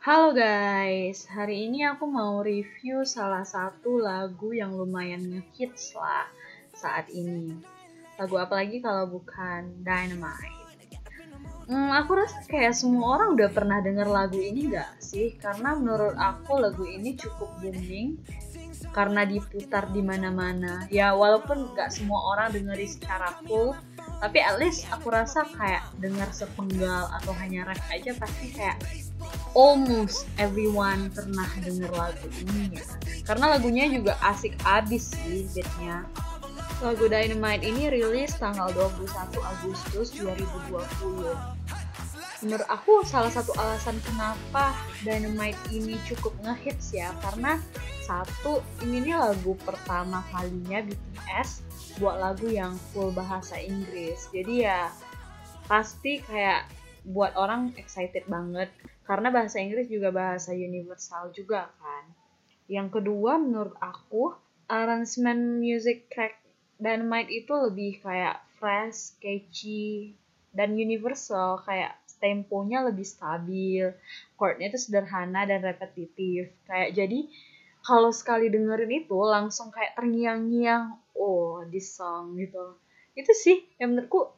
Halo guys, hari ini aku mau review salah satu lagu yang lumayan ngehits lah saat ini. Lagu apa lagi kalau bukan Dynamite? Hmm, aku rasa kayak semua orang udah pernah denger lagu ini gak sih? Karena menurut aku lagu ini cukup booming karena diputar di mana-mana. Ya walaupun gak semua orang dengerin secara full, tapi at least aku rasa kayak dengar sepenggal atau hanya rap aja pasti kayak almost everyone pernah denger lagu ini ya. Karena lagunya juga asik abis sih beatnya. Lagu Dynamite ini rilis tanggal 21 Agustus 2020 menurut aku salah satu alasan kenapa Dynamite ini cukup ngehits ya karena satu ini nih lagu pertama kalinya BTS buat lagu yang full bahasa Inggris jadi ya pasti kayak buat orang excited banget karena bahasa Inggris juga bahasa universal juga kan yang kedua menurut aku arrangement music track Dynamite itu lebih kayak fresh, catchy, dan universal kayak temponya lebih stabil, chordnya itu sederhana dan repetitif. Kayak jadi kalau sekali dengerin itu langsung kayak terngiang-ngiang, oh this song gitu. Itu sih yang menurutku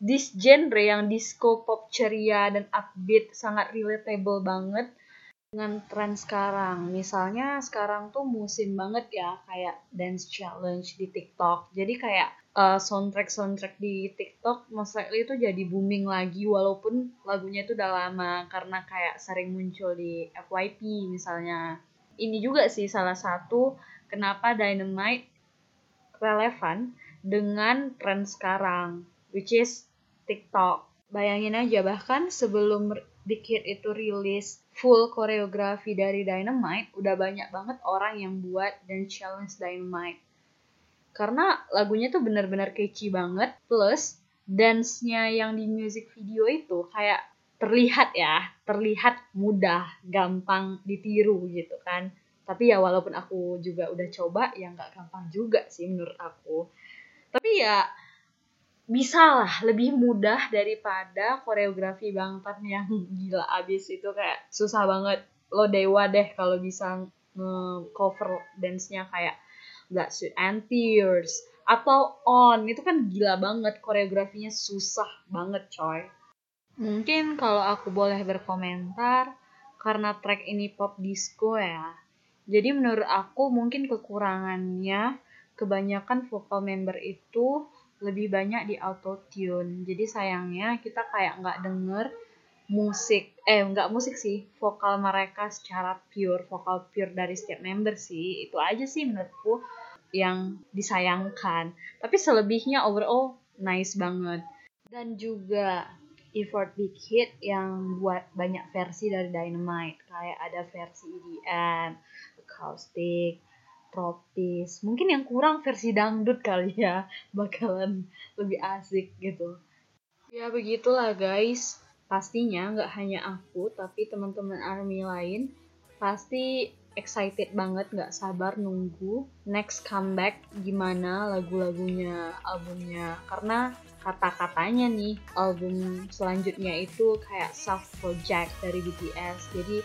this genre yang disco pop ceria dan upbeat sangat relatable banget dengan tren sekarang. Misalnya sekarang tuh musim banget ya kayak dance challenge di TikTok. Jadi kayak uh, soundtrack-soundtrack di TikTok most likely itu jadi booming lagi walaupun lagunya itu udah lama karena kayak sering muncul di FYP misalnya. Ini juga sih salah satu kenapa Dynamite relevan dengan tren sekarang which is TikTok. Bayangin aja bahkan sebelum Big Hit itu rilis full koreografi dari Dynamite, udah banyak banget orang yang buat dan challenge Dynamite. Karena lagunya tuh benar-benar catchy banget plus dance-nya yang di music video itu kayak terlihat ya terlihat mudah gampang ditiru gitu kan. Tapi ya walaupun aku juga udah coba ya nggak gampang juga sih menurut aku. Tapi ya bisa lah lebih mudah daripada koreografi Bang Tan yang gila. Abis itu kayak susah banget. Lo dewa deh kalau bisa cover dance-nya kayak Blood, Sweat and Tears atau On. Itu kan gila banget. Koreografinya susah banget coy. Mungkin kalau aku boleh berkomentar karena track ini pop disco ya. Jadi menurut aku mungkin kekurangannya kebanyakan vokal member itu lebih banyak di auto tune jadi sayangnya kita kayak nggak denger musik. Eh nggak musik sih vokal mereka secara pure vokal pure dari setiap member sih. Itu aja sih menurutku yang disayangkan. Tapi selebihnya overall nice banget. Dan juga effort big hit yang buat banyak versi dari Dynamite. Kayak ada versi EDM, acoustic, tropis. Mungkin yang kurang versi dangdut kali ya. Bakalan lebih asik gitu. Ya begitulah guys. Pastinya nggak hanya aku tapi teman-teman army lain pasti excited banget nggak sabar nunggu next comeback gimana lagu-lagunya albumnya. Karena kata-katanya nih album selanjutnya itu kayak self project dari BTS jadi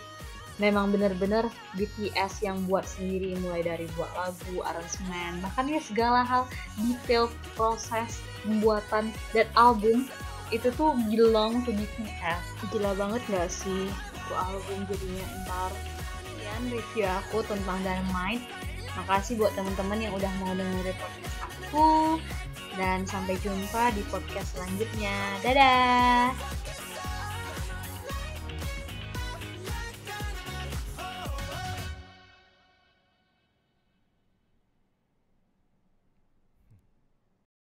memang bener-bener BTS yang buat sendiri mulai dari buat lagu, aransemen, bahkan ya segala hal detail proses pembuatan dan album itu tuh belong to BTS gila banget gak sih itu album jadinya ntar sekian review aku tentang Dynamite. Makasih buat teman-teman yang udah mau dengerin podcast aku. Dan sampai jumpa di podcast selanjutnya. Dadah!